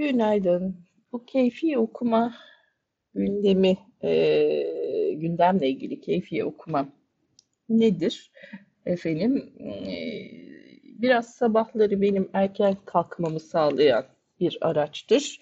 Günaydın. Bu keyfi okuma gündemi, e, gündemle ilgili keyfi okuma nedir? Efendim, e, biraz sabahları benim erken kalkmamı sağlayan bir araçtır.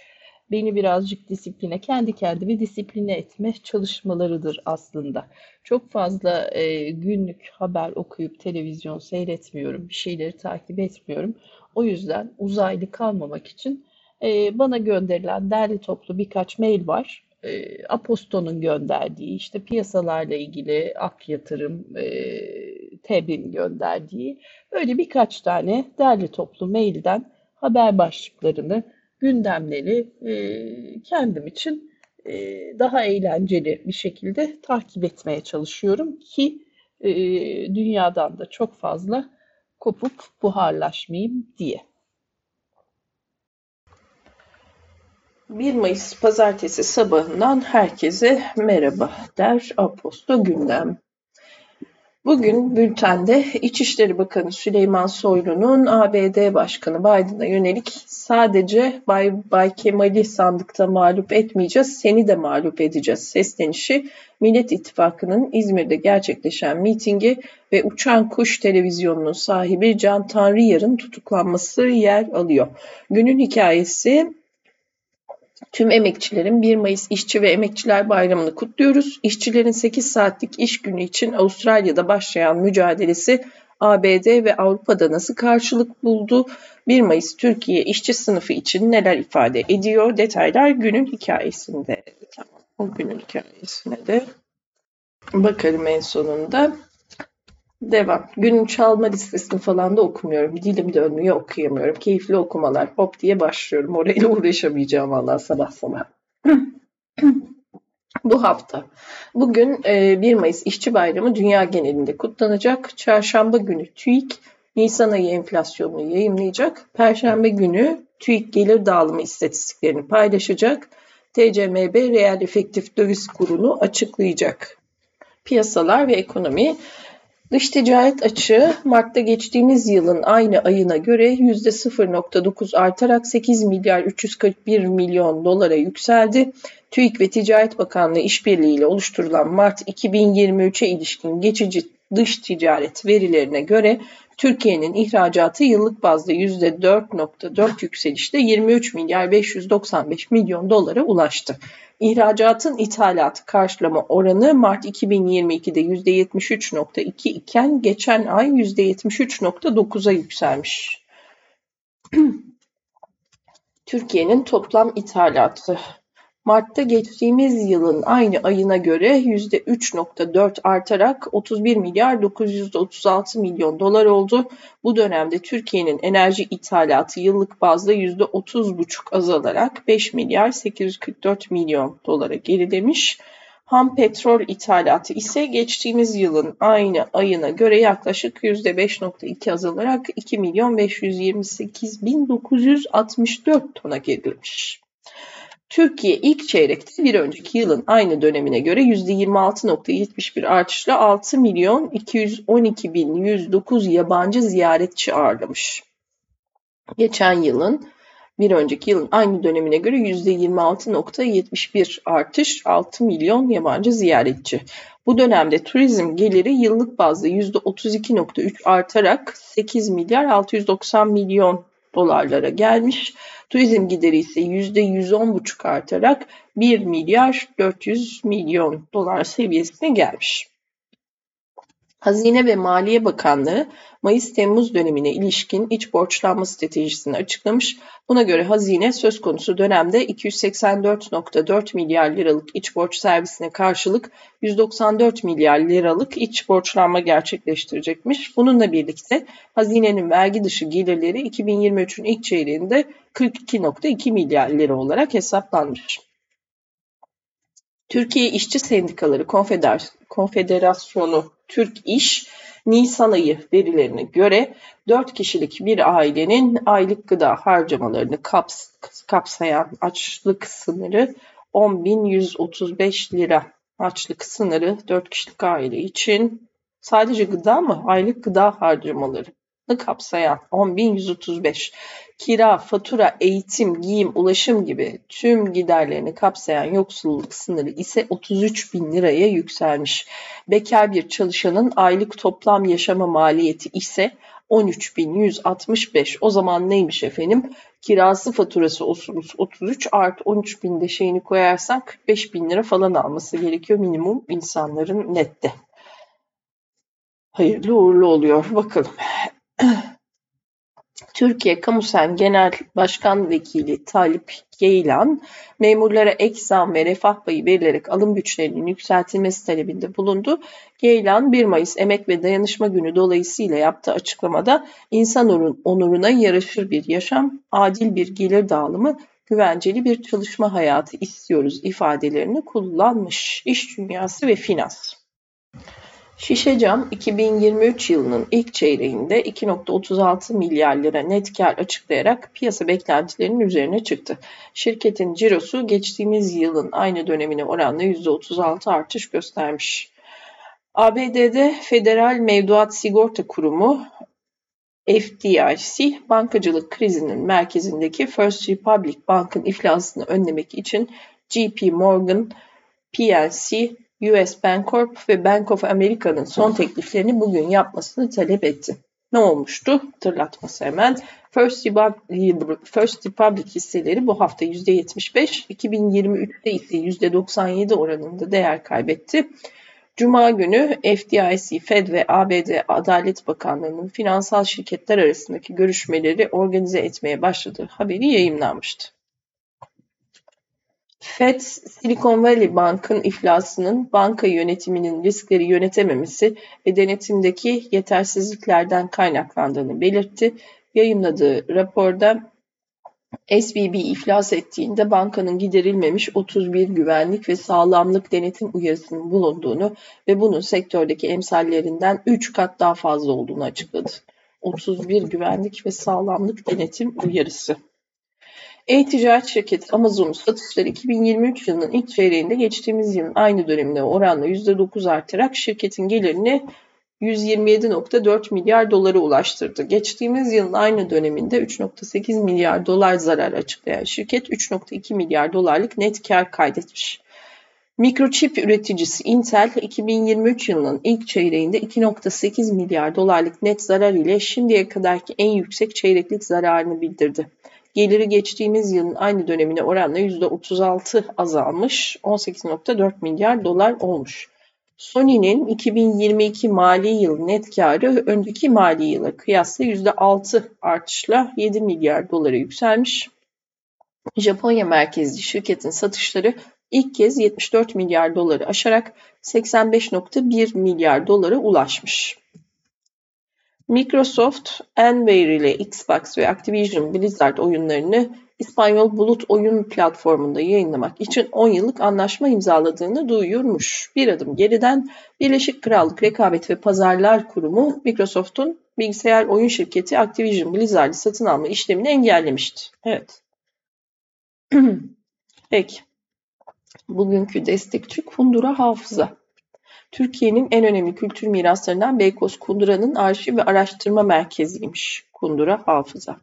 Beni birazcık disipline, kendi kendimi disipline etme çalışmalarıdır aslında. Çok fazla e, günlük haber okuyup televizyon seyretmiyorum, bir şeyleri takip etmiyorum. O yüzden uzaylı kalmamak için e, bana gönderilen derli toplu birkaç mail var. E, Aposto'nun gönderdiği, işte piyasalarla ilgili Ak Yatırım, e, TEB'in gönderdiği böyle birkaç tane derli toplu mailden haber başlıklarını, gündemleri e, kendim için e, daha eğlenceli bir şekilde takip etmeye çalışıyorum ki e, dünyadan da çok fazla kopup buharlaşmayayım diye. 1 Mayıs pazartesi sabahından herkese merhaba der Aposto Gündem. Bugün bültende İçişleri Bakanı Süleyman Soylu'nun ABD Başkanı Biden'a yönelik sadece Bay, Bay Kemal'i sandıkta mağlup etmeyeceğiz, seni de mağlup edeceğiz seslenişi Millet İttifakı'nın İzmir'de gerçekleşen mitingi ve Uçan Kuş televizyonunun sahibi Can Tanrıyar'ın tutuklanması yer alıyor. Günün hikayesi Tüm emekçilerin 1 Mayıs İşçi ve Emekçiler Bayramı'nı kutluyoruz. İşçilerin 8 saatlik iş günü için Avustralya'da başlayan mücadelesi ABD ve Avrupa'da nasıl karşılık buldu? 1 Mayıs Türkiye işçi sınıfı için neler ifade ediyor? Detaylar günün hikayesinde. Tamam, o günün hikayesine de bakarım en sonunda. Devam. Günün çalma listesini falan da okumuyorum. Dilim dönmüyor okuyamıyorum. Keyifli okumalar. Hop diye başlıyorum. Orayla uğraşamayacağım valla sabah sabah. Bu hafta. Bugün 1 e, Mayıs İşçi Bayramı dünya genelinde kutlanacak. Çarşamba günü TÜİK Nisan ayı enflasyonunu yayımlayacak. Perşembe günü TÜİK gelir dağılımı istatistiklerini paylaşacak. TCMB reel efektif döviz kurunu açıklayacak. Piyasalar ve ekonomi Dış ticaret açığı Mart'ta geçtiğimiz yılın aynı ayına göre %0.9 artarak 8 milyar 341 milyon dolara yükseldi. TÜİK ve Ticaret Bakanlığı işbirliğiyle oluşturulan Mart 2023'e ilişkin geçici dış ticaret verilerine göre Türkiye'nin ihracatı yıllık bazda %4.4 yükselişte 23 milyar 595 milyon dolara ulaştı. İhracatın ithalatı karşılama oranı Mart 2022'de %73.2 iken geçen ay %73.9'a yükselmiş. Türkiye'nin toplam ithalatı Mart'ta geçtiğimiz yılın aynı ayına göre %3.4 artarak 31 milyar 936 milyon dolar oldu. Bu dönemde Türkiye'nin enerji ithalatı yıllık bazda %30,5 azalarak 5 milyar 844 milyon dolara gerilemiş. Ham petrol ithalatı ise geçtiğimiz yılın aynı ayına göre yaklaşık %5.2 azalarak 2 milyon 528 bin 964 tona gerilemiş. Türkiye ilk çeyrekte bir önceki yılın aynı dönemine göre %26.71 artışla 6 milyon 212 bin 109 yabancı ziyaretçi ağırlamış. Geçen yılın bir önceki yılın aynı dönemine göre %26.71 artış 6 milyon yabancı ziyaretçi. Bu dönemde turizm geliri yıllık bazda %32.3 artarak 8 milyar 690 milyon dolarlara gelmiş. Turizm gideri ise %110,5 artarak 1 milyar 400 milyon dolar seviyesine gelmiş. Hazine ve Maliye Bakanlığı Mayıs-Temmuz dönemine ilişkin iç borçlanma stratejisini açıklamış. Buna göre hazine söz konusu dönemde 284.4 milyar liralık iç borç servisine karşılık 194 milyar liralık iç borçlanma gerçekleştirecekmiş. Bununla birlikte hazinenin vergi dışı gelirleri 2023'ün ilk çeyreğinde 42.2 milyar lira olarak hesaplanmış. Türkiye İşçi Sendikaları Konfederasyonu Türk İş Nisan ayı verilerine göre 4 kişilik bir ailenin aylık gıda harcamalarını kaps kapsayan açlık sınırı 10.135 lira. Açlık sınırı 4 kişilik aile için sadece gıda mı? Aylık gıda harcamaları kapsayan 10.135 kira, fatura, eğitim, giyim, ulaşım gibi tüm giderlerini kapsayan yoksulluk sınırı ise 33 bin liraya yükselmiş. Bekar bir çalışanın aylık toplam yaşama maliyeti ise 13.165. O zaman neymiş efendim? Kirası faturası 33 artı 13 bin şeyini koyarsak 45 bin lira falan alması gerekiyor minimum insanların nette. Hayırlı uğurlu oluyor. Bakalım. Türkiye Kamusen Genel Başkan Vekili Talip Geylan, memurlara ek zam ve refah payı verilerek alım güçlerinin yükseltilmesi talebinde bulundu. Geylan 1 Mayıs Emek ve Dayanışma Günü dolayısıyla yaptığı açıklamada insan onuruna yaraşır bir yaşam, adil bir gelir dağılımı, güvenceli bir çalışma hayatı istiyoruz ifadelerini kullanmış. İş dünyası ve finans. Şişecam 2023 yılının ilk çeyreğinde 2.36 milyar lira net kar açıklayarak piyasa beklentilerinin üzerine çıktı. Şirketin cirosu geçtiğimiz yılın aynı dönemine oranla %36 artış göstermiş. ABD'de Federal Mevduat Sigorta Kurumu FDIC, bankacılık krizinin merkezindeki First Republic Bank'ın iflasını önlemek için JP Morgan, PNC, US Bancorp ve Bank of America'nın son tekliflerini bugün yapmasını talep etti. Ne olmuştu? Hatırlatması hemen. First Republic, First Republic hisseleri bu hafta %75, 2023'te ise %97 oranında değer kaybetti. Cuma günü FDIC, Fed ve ABD Adalet Bakanlığı'nın finansal şirketler arasındaki görüşmeleri organize etmeye başladığı haberi yayımlanmıştı. Fed, Silicon Valley Bank'ın iflasının banka yönetiminin riskleri yönetememesi ve denetimdeki yetersizliklerden kaynaklandığını belirtti. Yayınladığı raporda SVB iflas ettiğinde bankanın giderilmemiş 31 güvenlik ve sağlamlık denetim uyarısının bulunduğunu ve bunun sektördeki emsallerinden 3 kat daha fazla olduğunu açıkladı. 31 güvenlik ve sağlamlık denetim uyarısı. E-ticaret şirketi Amazon satışları 2023 yılının ilk çeyreğinde geçtiğimiz yılın aynı dönemine oranla %9 artarak şirketin gelirini 127.4 milyar dolara ulaştırdı. Geçtiğimiz yılın aynı döneminde 3.8 milyar dolar zarar açıklayan şirket 3.2 milyar dolarlık net kar kaydetmiş. Mikroçip üreticisi Intel 2023 yılının ilk çeyreğinde 2.8 milyar dolarlık net zarar ile şimdiye kadarki en yüksek çeyreklik zararını bildirdi. Geliri geçtiğimiz yılın aynı dönemine oranla %36 azalmış, 18.4 milyar dolar olmuş. Sony'nin 2022 mali yıl net karı önceki mali yıla kıyasla %6 artışla 7 milyar dolara yükselmiş. Japonya merkezli şirketin satışları ilk kez 74 milyar doları aşarak 85.1 milyar dolara ulaşmış. Microsoft, Enware ile Xbox ve Activision Blizzard oyunlarını İspanyol bulut oyun platformunda yayınlamak için 10 yıllık anlaşma imzaladığını duyurmuş. Bir adım geriden Birleşik Krallık Rekabet ve Pazarlar Kurumu Microsoft'un bilgisayar oyun şirketi Activision Blizzard'ı satın alma işlemini engellemişti. Evet. Peki. Bugünkü destekçi Kundura Hafıza. Türkiye'nin en önemli kültür miraslarından Beykoz Kundura'nın arşiv ve araştırma merkeziymiş Kundura Hafıza.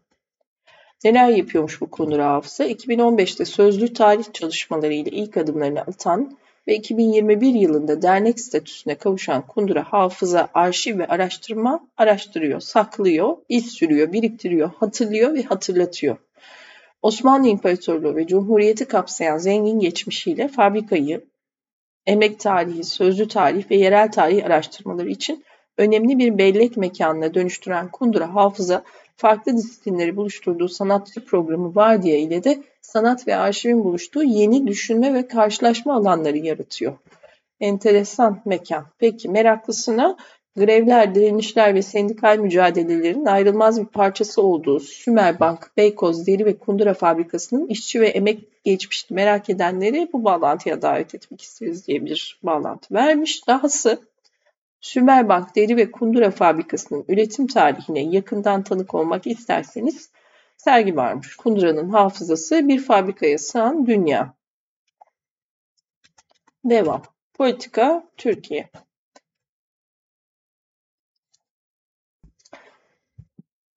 Neler yapıyormuş bu Kundura Hafıza? 2015'te sözlü tarih çalışmaları ile ilk adımlarını atan ve 2021 yılında dernek statüsüne kavuşan Kundura Hafıza arşiv ve araştırma araştırıyor, saklıyor, iz sürüyor, biriktiriyor, hatırlıyor ve hatırlatıyor. Osmanlı İmparatorluğu ve Cumhuriyeti kapsayan zengin geçmişiyle fabrikayı, emek tarihi, sözlü tarih ve yerel tarih araştırmaları için önemli bir bellek mekanına dönüştüren Kundura Hafıza, farklı disiplinleri buluşturduğu sanatçı programı Vardiya ile de sanat ve arşivin buluştuğu yeni düşünme ve karşılaşma alanları yaratıyor. Enteresan mekan. Peki meraklısına grevler, direnişler ve sendikal mücadelelerin ayrılmaz bir parçası olduğu Sümerbank, Beykoz Deri ve Kundura Fabrikası'nın işçi ve emek geçmişti merak edenleri bu bağlantıya davet etmek isteriz diye bir bağlantı vermiş. Dahası Sümerbank Deri ve Kundura Fabrikası'nın üretim tarihine yakından tanık olmak isterseniz sergi varmış. Kundura'nın hafızası bir fabrikaya sığan dünya. Devam. Politika Türkiye.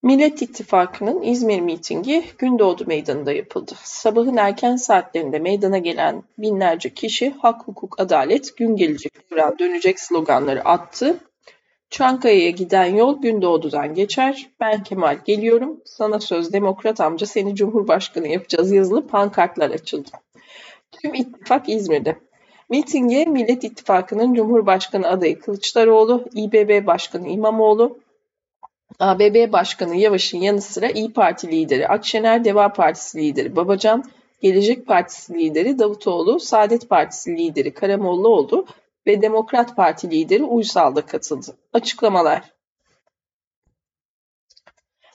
Millet İttifakı'nın İzmir mitingi Gündoğdu Meydanı'nda yapıldı. Sabahın erken saatlerinde meydana gelen binlerce kişi hak, hukuk, adalet, gün gelecek, devran dönecek sloganları attı. Çankaya'ya giden yol Gündoğdu'dan geçer. Ben Kemal geliyorum. Sana söz demokrat amca seni cumhurbaşkanı yapacağız yazılı pankartlar açıldı. Tüm ittifak İzmir'de. Mitinge Millet İttifakı'nın Cumhurbaşkanı adayı Kılıçdaroğlu, İBB Başkanı İmamoğlu, ABB Başkanı Yavaş'ın yanı sıra İyi Parti lideri Akşener, Deva Partisi lideri Babacan, Gelecek Partisi lideri Davutoğlu, Saadet Partisi lideri Karamollaoğlu ve Demokrat Parti lideri Uysal da katıldı. Açıklamalar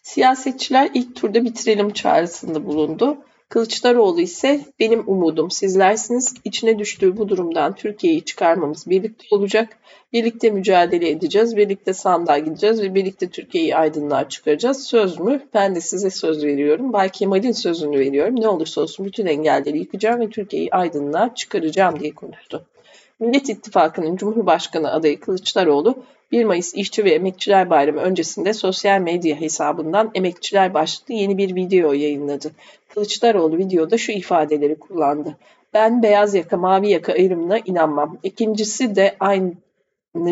Siyasetçiler ilk turda bitirelim çağrısında bulundu. Kılıçdaroğlu ise benim umudum sizlersiniz. İçine düştüğü bu durumdan Türkiye'yi çıkarmamız birlikte olacak. Birlikte mücadele edeceğiz. Birlikte sandığa gideceğiz ve birlikte Türkiye'yi aydınlığa çıkaracağız. Söz mü? Ben de size söz veriyorum. Bay Kemal'in sözünü veriyorum. Ne olursa olsun bütün engelleri yıkacağım ve Türkiye'yi aydınlığa çıkaracağım diye konuştu. Millet İttifakı'nın Cumhurbaşkanı adayı Kılıçdaroğlu 1 Mayıs İşçi ve Emekçiler Bayramı öncesinde sosyal medya hesabından Emekçiler başlıklı yeni bir video yayınladı. Kılıçdaroğlu videoda şu ifadeleri kullandı. Ben beyaz yaka mavi yaka ayrımına inanmam. İkincisi de aynı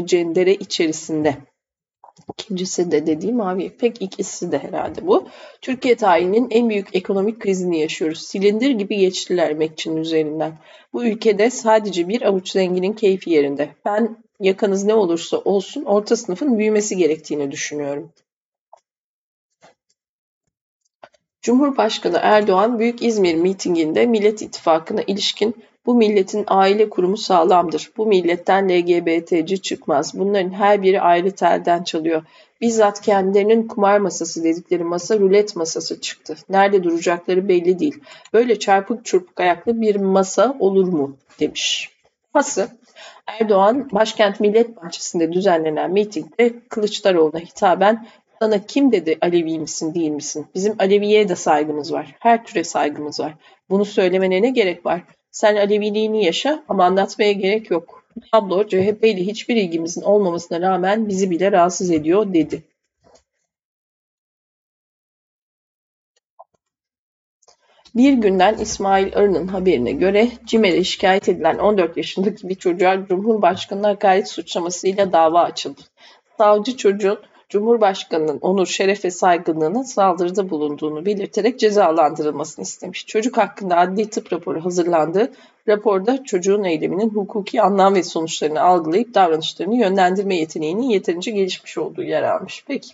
cendere içerisinde. İkincisi de dediğim mavi pek ikisi de herhalde bu. Türkiye tarihinin en büyük ekonomik krizini yaşıyoruz. Silindir gibi geçtiler emekçinin üzerinden. Bu ülkede sadece bir avuç zenginin keyfi yerinde. Ben yakanız ne olursa olsun orta sınıfın büyümesi gerektiğini düşünüyorum. Cumhurbaşkanı Erdoğan Büyük İzmir mitinginde Millet İttifakı'na ilişkin bu milletin aile kurumu sağlamdır. Bu milletten LGBT'ci çıkmaz. Bunların her biri ayrı telden çalıyor. Bizzat kendilerinin kumar masası dedikleri masa rulet masası çıktı. Nerede duracakları belli değil. Böyle çarpık çırpık ayaklı bir masa olur mu demiş. Hası Erdoğan başkent Millet Bahçesi'nde düzenlenen mitingde Kılıçdaroğlu'na hitaben sana kim dedi Alevi misin değil misin? Bizim Aleviye de saygımız var. Her türe saygımız var. Bunu söylemene ne gerek var? Sen Aleviliğini yaşa ama anlatmaya gerek yok. Bu tablo CHP ile hiçbir ilgimizin olmamasına rağmen bizi bile rahatsız ediyor dedi. Bir günden İsmail Arı'nın haberine göre CİMER'e şikayet edilen 14 yaşındaki bir çocuğa Cumhurbaşkanı'na hakaret suçlamasıyla dava açıldı. Savcı çocuğun Cumhurbaşkanının onur, şeref ve saygınlığına saldırıda bulunduğunu belirterek cezalandırılmasını istemiş. Çocuk hakkında adli tıp raporu hazırlandı. Raporda çocuğun eyleminin hukuki anlam ve sonuçlarını algılayıp davranışlarını yönlendirme yeteneğinin yeterince gelişmiş olduğu yer almış. Peki.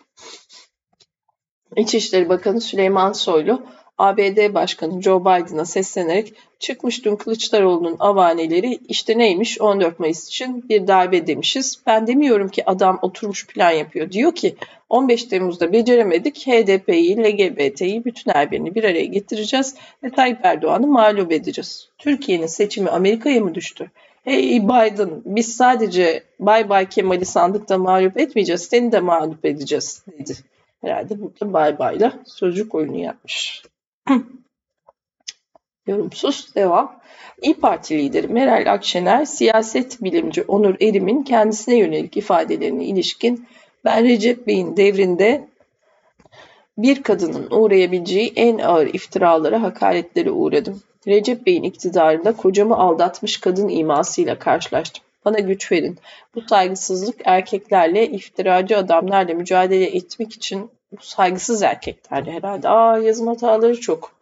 İçişleri Bakanı Süleyman Soylu ABD Başkanı Joe Biden'a seslenerek çıkmış dün Kılıçdaroğlu'nun avaneleri işte neymiş 14 Mayıs için bir darbe demişiz. Ben demiyorum ki adam oturmuş plan yapıyor. Diyor ki 15 Temmuz'da beceremedik HDP'yi, LGBT'yi bütün her birini bir araya getireceğiz ve Tayyip Erdoğan'ı mağlup edeceğiz. Türkiye'nin seçimi Amerika'ya mı düştü? Hey Biden biz sadece Bay Bay Kemal'i sandıkta mağlup etmeyeceğiz seni de mağlup edeceğiz dedi. Herhalde burada Bay Bay'la sözcük oyunu yapmış. Yorumsuz devam. İyi Parti lideri Meral Akşener, siyaset bilimci Onur Erim'in kendisine yönelik ifadelerine ilişkin ben Recep Bey'in devrinde bir kadının uğrayabileceği en ağır iftiralara, hakaretlere uğradım. Recep Bey'in iktidarında kocamı aldatmış kadın imasıyla karşılaştım. Bana güç verin. Bu saygısızlık erkeklerle, iftiracı adamlarla mücadele etmek için saygısız erkeklerle herhalde. Aa yazım hataları çok.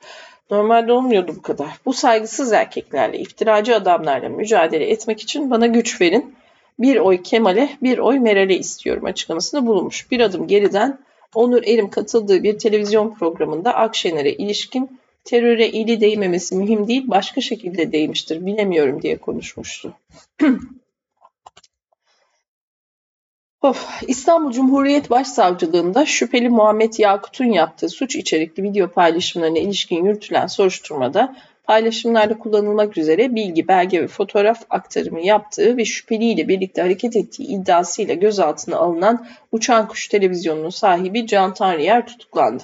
Normalde olmuyordu bu kadar. Bu saygısız erkeklerle, iftiracı adamlarla mücadele etmek için bana güç verin. Bir oy Kemal'e, bir oy Meral'e istiyorum açıklamasında bulunmuş. Bir adım geriden Onur Erim katıldığı bir televizyon programında Akşener'e ilişkin teröre ili değmemesi mühim değil, başka şekilde değmiştir, bilemiyorum diye konuşmuştu. Of, İstanbul Cumhuriyet Başsavcılığında şüpheli Muhammed Yakut'un yaptığı suç içerikli video paylaşımlarına ilişkin yürütülen soruşturmada paylaşımlarda kullanılmak üzere bilgi, belge ve fotoğraf aktarımı yaptığı ve şüpheliyle birlikte hareket ettiği iddiasıyla gözaltına alınan Uçan Kuş Televizyonu'nun sahibi Can Tanrıyer tutuklandı.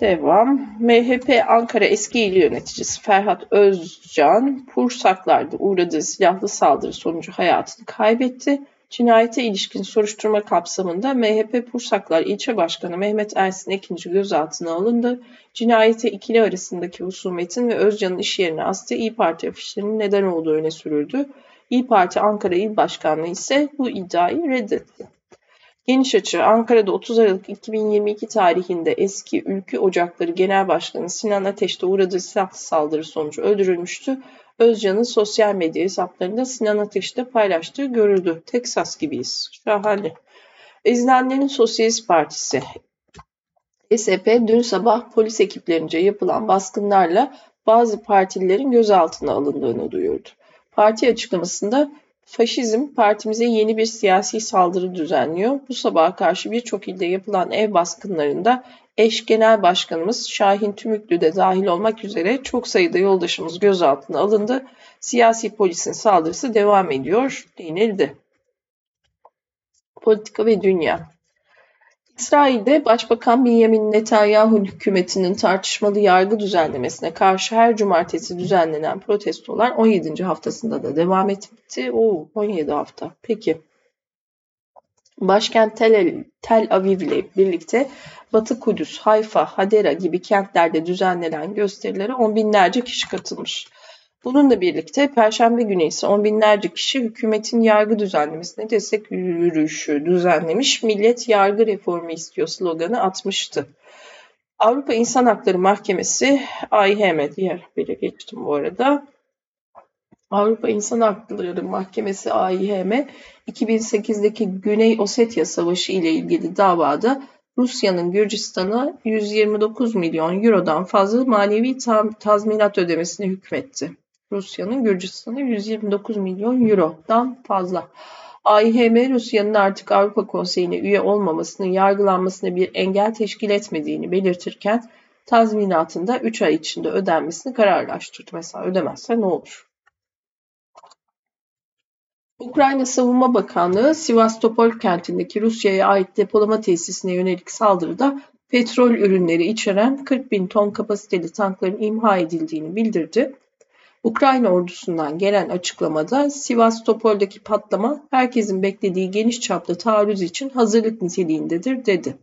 Devam. MHP Ankara eski il yöneticisi Ferhat Özcan, Pursaklar'da uğradığı silahlı saldırı sonucu hayatını kaybetti. Cinayete ilişkin soruşturma kapsamında MHP Pursaklar İlçe Başkanı Mehmet Ersin Ekinci gözaltına alındı. Cinayete ikili arasındaki husumetin ve Özcan'ın iş yerine astığı İyi Parti afişlerinin neden olduğu öne sürüldü. İyi Parti Ankara İl Başkanlığı ise bu iddiayı reddetti. Geniş açı Ankara'da 30 Aralık 2022 tarihinde eski Ülkü Ocakları Genel Başkanı Sinan Ateş'te uğradığı silah saldırı sonucu öldürülmüştü. Özcan'ın sosyal medya hesaplarında Sinan Ateş'te paylaştığı görüldü. Teksas gibiyiz. Şahane. İzlenenlerin Sosyalist Partisi SP dün sabah polis ekiplerince yapılan baskınlarla bazı partililerin gözaltına alındığını duyurdu. Parti açıklamasında Faşizm partimize yeni bir siyasi saldırı düzenliyor. Bu sabaha karşı birçok ilde yapılan ev baskınlarında eş genel başkanımız Şahin Tümüklü de dahil olmak üzere çok sayıda yoldaşımız gözaltına alındı. Siyasi polisin saldırısı devam ediyor denildi. Politika ve Dünya İsrail'de Başbakan Benjamin Netanyahu hükümetinin tartışmalı yargı düzenlemesine karşı her cumartesi düzenlenen protestolar 17. haftasında da devam etti. Oo, 17 hafta. Peki. Başkent Tel, Tel Aviv ile birlikte Batı Kudüs, Hayfa, Hadera gibi kentlerde düzenlenen gösterilere on binlerce kişi katılmış. Bununla birlikte Perşembe günü ise on binlerce kişi hükümetin yargı düzenlemesine destek yürüyüşü düzenlemiş, millet yargı reformu istiyor sloganı atmıştı. Avrupa İnsan Hakları Mahkemesi, AİHM diğer biri geçtim bu arada. Avrupa İnsan Hakları Mahkemesi AİHM 2008'deki Güney Ossetya Savaşı ile ilgili davada Rusya'nın Gürcistan'a 129 milyon eurodan fazla manevi tazminat ödemesine hükmetti. Rusya'nın Gürcistan'a 129 milyon eurodan fazla. AİHM Rusya'nın artık Avrupa Konseyi'ne üye olmamasının yargılanmasına bir engel teşkil etmediğini belirtirken tazminatında 3 ay içinde ödenmesini kararlaştırdı. Mesela ödemezse ne olur? Ukrayna Savunma Bakanlığı Sivastopol kentindeki Rusya'ya ait depolama tesisine yönelik saldırıda petrol ürünleri içeren 40 bin ton kapasiteli tankların imha edildiğini bildirdi. Ukrayna ordusundan gelen açıklamada Sivastopol'daki patlama herkesin beklediği geniş çaplı taarruz için hazırlık niteliğindedir dedi.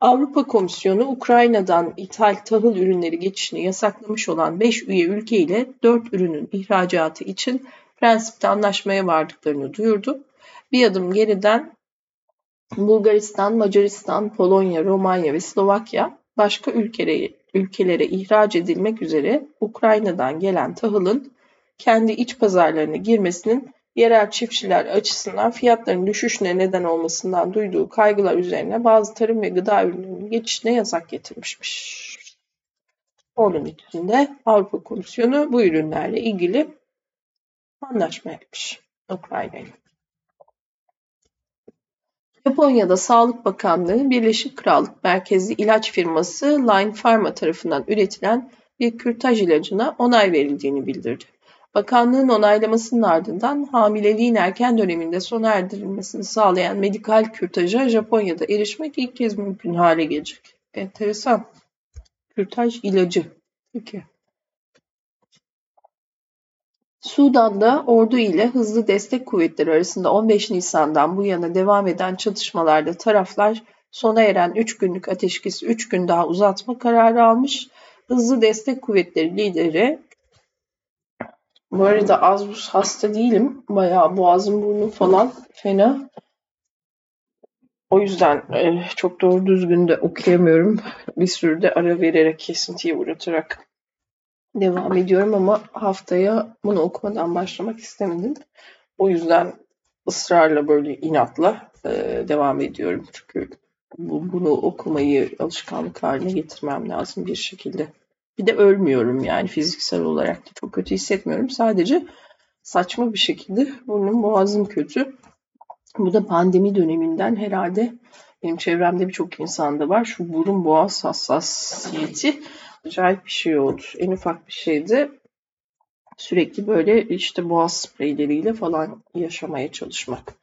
Avrupa Komisyonu Ukrayna'dan ithal tahıl ürünleri geçişini yasaklamış olan 5 üye ülke ile 4 ürünün ihracatı için prensipte anlaşmaya vardıklarını duyurdu. Bir adım geriden Bulgaristan, Macaristan, Polonya, Romanya ve Slovakya başka ülkelere, ülkelere ihraç edilmek üzere Ukrayna'dan gelen tahılın kendi iç pazarlarına girmesinin yerel çiftçiler açısından fiyatların düşüşüne neden olmasından duyduğu kaygılar üzerine bazı tarım ve gıda ürünlerinin geçişine yasak getirmişmiş. Onun içinde Avrupa Komisyonu bu ürünlerle ilgili anlaşma yapmış Ukrayna. Japonya'da Sağlık Bakanlığı Birleşik Krallık merkezli ilaç firması Line Pharma tarafından üretilen bir kürtaj ilacına onay verildiğini bildirdi. Bakanlığın onaylamasının ardından hamileliğin erken döneminde sona erdirilmesini sağlayan medikal kürtaja Japonya'da erişmek ilk kez mümkün hale gelecek. Enteresan. Kürtaj ilacı. Peki. Sudan'da ordu ile Hızlı Destek Kuvvetleri arasında 15 Nisan'dan bu yana devam eden çatışmalarda taraflar sona eren 3 günlük ateşkesi 3 gün daha uzatma kararı almış. Hızlı Destek Kuvvetleri lideri bu arada az buz hasta değilim. Bayağı boğazım burnum falan fena. O yüzden e, çok doğru düzgün de okuyamıyorum. Bir sürü de ara vererek kesintiye uğratarak devam ediyorum ama haftaya bunu okumadan başlamak istemedim. O yüzden ısrarla böyle inatla e, devam ediyorum. Çünkü bu, bunu okumayı alışkanlık haline getirmem lazım bir şekilde. Bir de ölmüyorum yani fiziksel olarak da çok kötü hissetmiyorum. Sadece saçma bir şekilde burnum boğazım kötü. Bu da pandemi döneminden herhalde benim çevremde birçok insanda var. Şu burun boğaz hassasiyeti acayip bir şey oldu. En ufak bir şeydi. Sürekli böyle işte boğaz spreyleriyle falan yaşamaya çalışmak.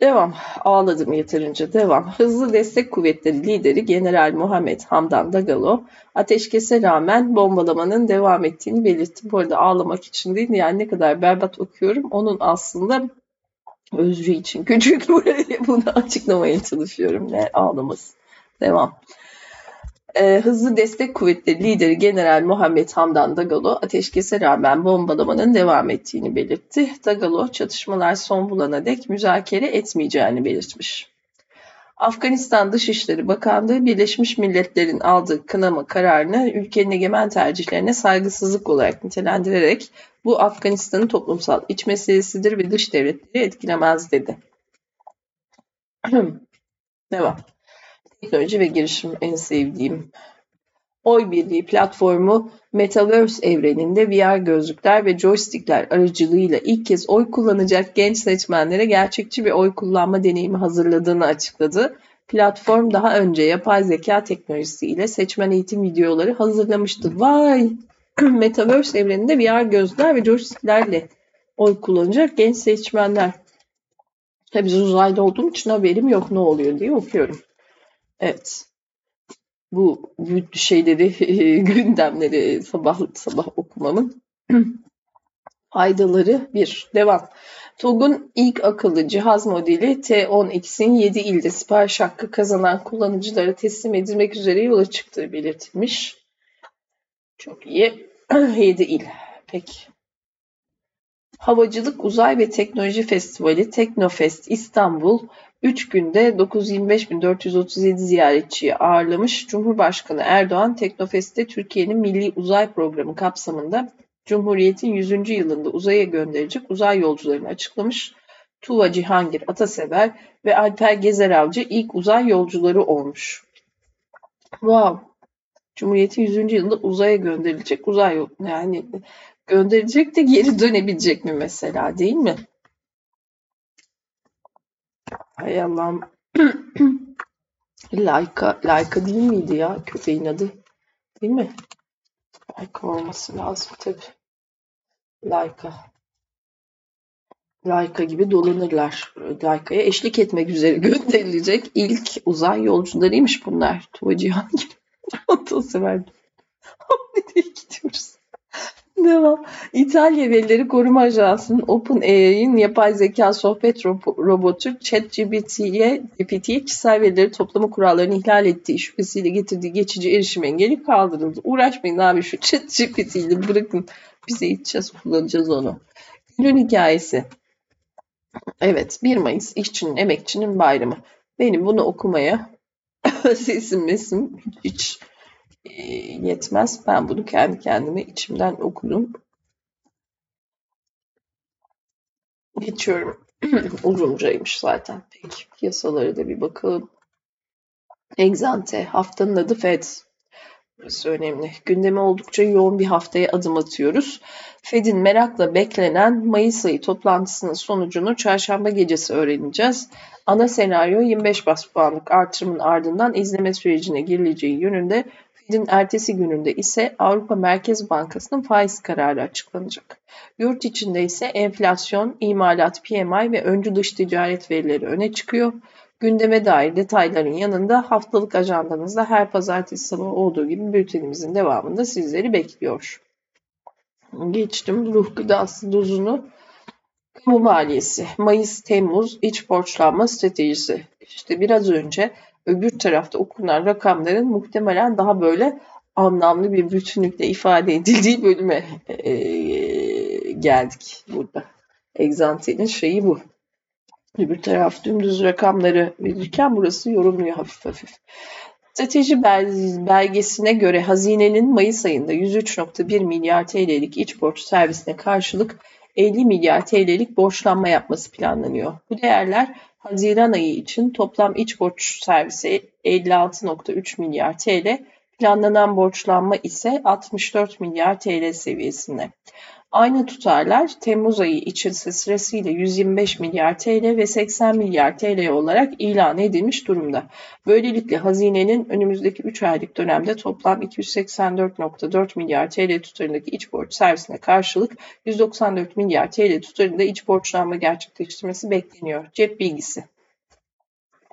Devam. Ağladım yeterince. Devam. Hızlı Destek Kuvvetleri lideri General Muhammed Hamdan Dagalo ateşkese rağmen bombalamanın devam ettiğini belirtti. Bu arada ağlamak için değil yani ne kadar berbat okuyorum. Onun aslında Özrü için küçük buraya bunu açıklamaya çalışıyorum. Ne ağlaması. Devam. Ee, Hızlı Destek Kuvvetleri Lideri General Muhammed Hamdan Dagalo ateşkese rağmen bombalamanın devam ettiğini belirtti. Dagalo çatışmalar son bulana dek müzakere etmeyeceğini belirtmiş. Afganistan Dışişleri Bakanlığı Birleşmiş Milletler'in aldığı kınama kararını ülkenin egemen tercihlerine saygısızlık olarak nitelendirerek bu Afganistan'ın toplumsal iç meselesidir ve dış devletleri etkilemez dedi. Devam. Teknoloji ve girişim en sevdiğim. Oy Birliği platformu Metaverse evreninde VR gözlükler ve joystickler aracılığıyla ilk kez oy kullanacak genç seçmenlere gerçekçi bir oy kullanma deneyimi hazırladığını açıkladı. Platform daha önce yapay zeka teknolojisi ile seçmen eğitim videoları hazırlamıştı. Vay! Metaverse evreninde VR gözlükler ve joysticklerle oy kullanacak genç seçmenler. Tabii uzayda olduğum için haberim yok ne oluyor diye okuyorum. Evet. Bu, bu şeyleri, gündemleri sabah sabah okumamın faydaları bir. Devam. TOG'un ilk akıllı cihaz modeli T10X'in 7 ilde sipariş hakkı kazanan kullanıcılara teslim edilmek üzere yola çıktığı belirtilmiş. Çok iyi. 7 il. Peki. Havacılık Uzay ve Teknoloji Festivali Teknofest İstanbul 3 günde 925.437 ziyaretçiyi ağırlamış. Cumhurbaşkanı Erdoğan Teknofest'te Türkiye'nin Milli Uzay Programı kapsamında Cumhuriyet'in 100. yılında uzaya gönderecek uzay yolcularını açıklamış. Tuva Cihangir Atasever ve Alper Gezer ilk uzay yolcuları olmuş. Wow. Cumhuriyet'in 100. yılında uzaya gönderilecek uzay yani gönderecek de geri dönebilecek mi mesela değil mi? Hay Allah'ım. Laika, Laika değil miydi ya köpeğin adı? Değil mi? Laika olması lazım tabii. Laika. Laika gibi dolanırlar. Laika'ya eşlik etmek üzere gönderilecek ilk uzay yolcularıymış bunlar. Tuva Cihangir. Otossever. Devam. İtalya Verileri Koruma Ajansı'nın OpenAI'nin yapay zeka sohbet robotu ChatGPT'ye GPT'ye kişisel verileri toplama kurallarını ihlal ettiği şüphesiyle getirdiği geçici erişim engeli kaldırıldı. Uğraşmayın abi şu ChatGPT ile bırakın. Bize içeceğiz, kullanacağız onu. Günün hikayesi. Evet, 1 Mayıs işçinin, emekçinin bayramı. Benim bunu okumaya sesim mesim hiç yetmez. Ben bunu kendi kendime içimden okudum. Geçiyorum. Uzuncaymış zaten. Peki piyasalara da bir bakalım. Exante haftanın adı FED. Burası önemli. Gündeme oldukça yoğun bir haftaya adım atıyoruz. Fed'in merakla beklenen Mayıs ayı toplantısının sonucunu çarşamba gecesi öğreneceğiz. Ana senaryo 25 bas puanlık artırımın ardından izleme sürecine girileceği yönünde Fed'in ertesi gününde ise Avrupa Merkez Bankası'nın faiz kararı açıklanacak. Yurt içinde ise enflasyon, imalat, PMI ve öncü dış ticaret verileri öne çıkıyor. Gündeme dair detayların yanında haftalık ajandanızda her pazartesi sabahı olduğu gibi bültenimizin devamında sizleri bekliyor. Geçtim ruh gıdası dozunu. Kamu maliyesi, Mayıs-Temmuz iç borçlanma stratejisi. İşte biraz önce öbür tarafta okunan rakamların muhtemelen daha böyle anlamlı bir bütünlükle ifade edildiği bölüme e, geldik burada. Exante'nin şeyi bu. Öbür taraf dümdüz rakamları verirken burası yorumluyor hafif hafif. Strateji belgesine göre hazinenin Mayıs ayında 103.1 milyar TL'lik iç borç servisine karşılık 50 milyar TL'lik borçlanma yapması planlanıyor. Bu değerler Haziran ayı için toplam iç borç servisi 56.3 milyar TL, planlanan borçlanma ise 64 milyar TL seviyesinde. Aynı tutarlar Temmuz ayı için sırasıyla 125 milyar TL ve 80 milyar TL olarak ilan edilmiş durumda. Böylelikle hazinenin önümüzdeki 3 aylık dönemde toplam 284.4 milyar TL tutarındaki iç borç servisine karşılık 194 milyar TL tutarında iç borçlanma gerçekleştirmesi bekleniyor. Cep bilgisi.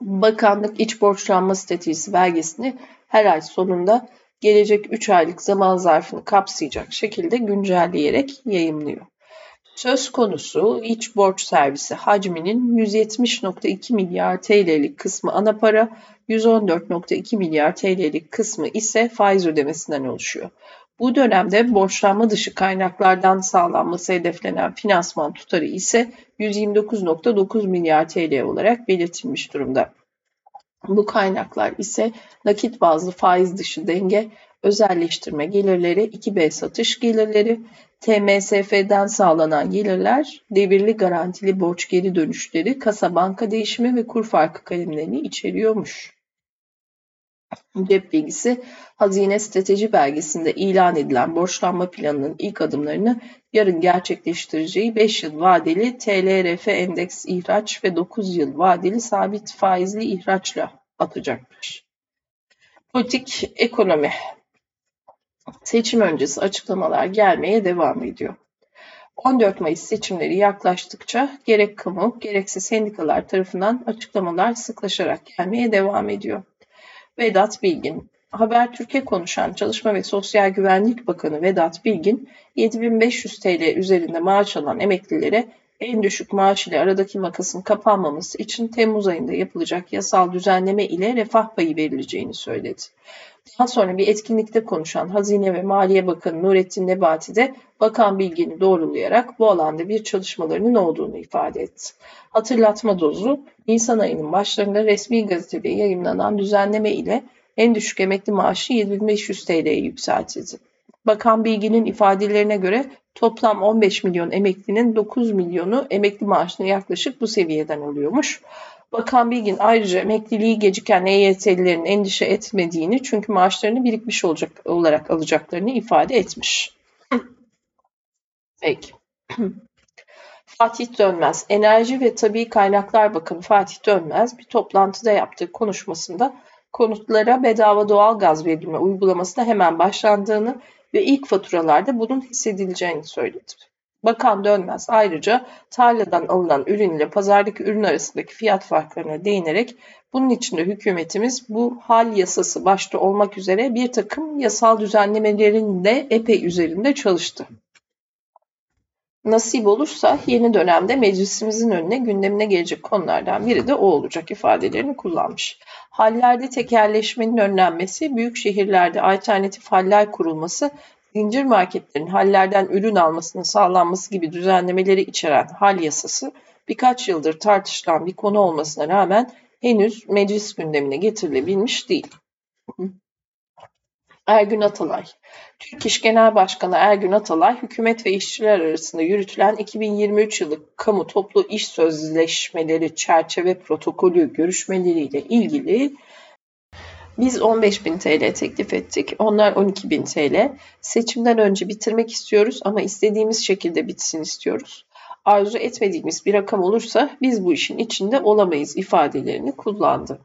Bakanlık iç borçlanma stratejisi belgesini her ay sonunda gelecek 3 aylık zaman zarfını kapsayacak şekilde güncelleyerek yayımlıyor. Söz konusu iç borç servisi hacminin 170.2 milyar TL'lik kısmı ana para, 114.2 milyar TL'lik kısmı ise faiz ödemesinden oluşuyor. Bu dönemde borçlanma dışı kaynaklardan sağlanması hedeflenen finansman tutarı ise 129.9 milyar TL olarak belirtilmiş durumda. Bu kaynaklar ise nakit bazlı faiz dışı denge, özelleştirme gelirleri, 2B satış gelirleri, TMSF'den sağlanan gelirler, devirli garantili borç geri dönüşleri, kasa banka değişimi ve kur farkı kalemlerini içeriyormuş. Cep bilgisi, Hazine Strateji Belgesi'nde ilan edilen borçlanma planının ilk adımlarını yarın gerçekleştireceği 5 yıl vadeli TLRF endeks ihraç ve 9 yıl vadeli sabit faizli ihraçla atacakmış. Politik ekonomi Seçim öncesi açıklamalar gelmeye devam ediyor. 14 Mayıs seçimleri yaklaştıkça gerek kamu gerekse sendikalar tarafından açıklamalar sıklaşarak gelmeye devam ediyor. Vedat Bilgin Habertürk'e konuşan Çalışma ve Sosyal Güvenlik Bakanı Vedat Bilgin, 7500 TL üzerinde maaş alan emeklilere en düşük maaş ile aradaki makasın kapanmaması için Temmuz ayında yapılacak yasal düzenleme ile refah payı verileceğini söyledi. Daha sonra bir etkinlikte konuşan Hazine ve Maliye Bakanı Nurettin Nebati de Bakan Bilgin'i doğrulayarak bu alanda bir çalışmalarının olduğunu ifade etti. Hatırlatma dozu, Nisan ayının başlarında resmi gazetede yayınlanan düzenleme ile en düşük emekli maaşı 7500 TL'ye yükseltildi. Bakan Bilgin'in ifadelerine göre toplam 15 milyon emeklinin 9 milyonu emekli maaşına yaklaşık bu seviyeden oluyormuş. Bakan Bilgin ayrıca emekliliği geciken EYT'lilerin endişe etmediğini çünkü maaşlarını birikmiş olacak olarak alacaklarını ifade etmiş. Peki. Fatih Dönmez, Enerji ve Tabi Kaynaklar Bakanı Fatih Dönmez bir toplantıda yaptığı konuşmasında konutlara bedava doğal gaz verilme uygulamasına hemen başlandığını ve ilk faturalarda bunun hissedileceğini söyledi. Bakan Dönmez ayrıca tarladan alınan ürün ile pazardaki ürün arasındaki fiyat farklarına değinerek bunun için de hükümetimiz bu hal yasası başta olmak üzere bir takım yasal düzenlemelerin de epey üzerinde çalıştı. Nasip olursa yeni dönemde meclisimizin önüne gündemine gelecek konulardan biri de o olacak ifadelerini kullanmış. Hallerde tekerleşmenin önlenmesi, büyük şehirlerde alternatif haller kurulması zincir marketlerin hallerden ürün almasının sağlanması gibi düzenlemeleri içeren hal yasası birkaç yıldır tartışılan bir konu olmasına rağmen henüz meclis gündemine getirilebilmiş değil. Ergün Atalay Türk İş Genel Başkanı Ergün Atalay, hükümet ve işçiler arasında yürütülen 2023 yılı kamu toplu iş sözleşmeleri çerçeve protokolü görüşmeleriyle ilgili biz 15.000 TL teklif ettik. Onlar 12.000 TL. Seçimden önce bitirmek istiyoruz ama istediğimiz şekilde bitsin istiyoruz. Arzu etmediğimiz bir rakam olursa biz bu işin içinde olamayız ifadelerini kullandı.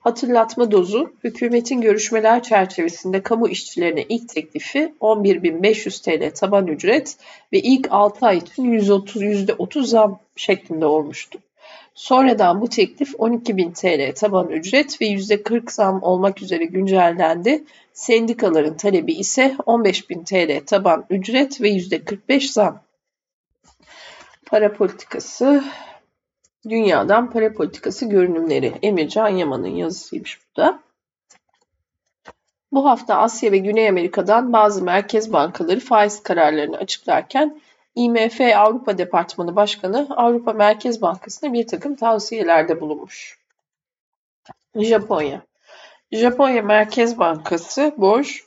Hatırlatma dozu, hükümetin görüşmeler çerçevesinde kamu işçilerine ilk teklifi 11.500 TL taban ücret ve ilk 6 ay için %30 zam şeklinde olmuştu. Sonradan bu teklif 12.000 TL taban ücret ve %40 zam olmak üzere güncellendi. Sendikaların talebi ise 15.000 TL taban ücret ve %45 zam. Para politikası, dünyadan para politikası görünümleri. Emircan Yaman'ın yazısıymış bu da. Bu hafta Asya ve Güney Amerika'dan bazı merkez bankaları faiz kararlarını açıklarken IMF Avrupa Departmanı Başkanı Avrupa Merkez Bankası'na bir takım tavsiyelerde bulunmuş. Japonya Japonya Merkez Bankası BOJ,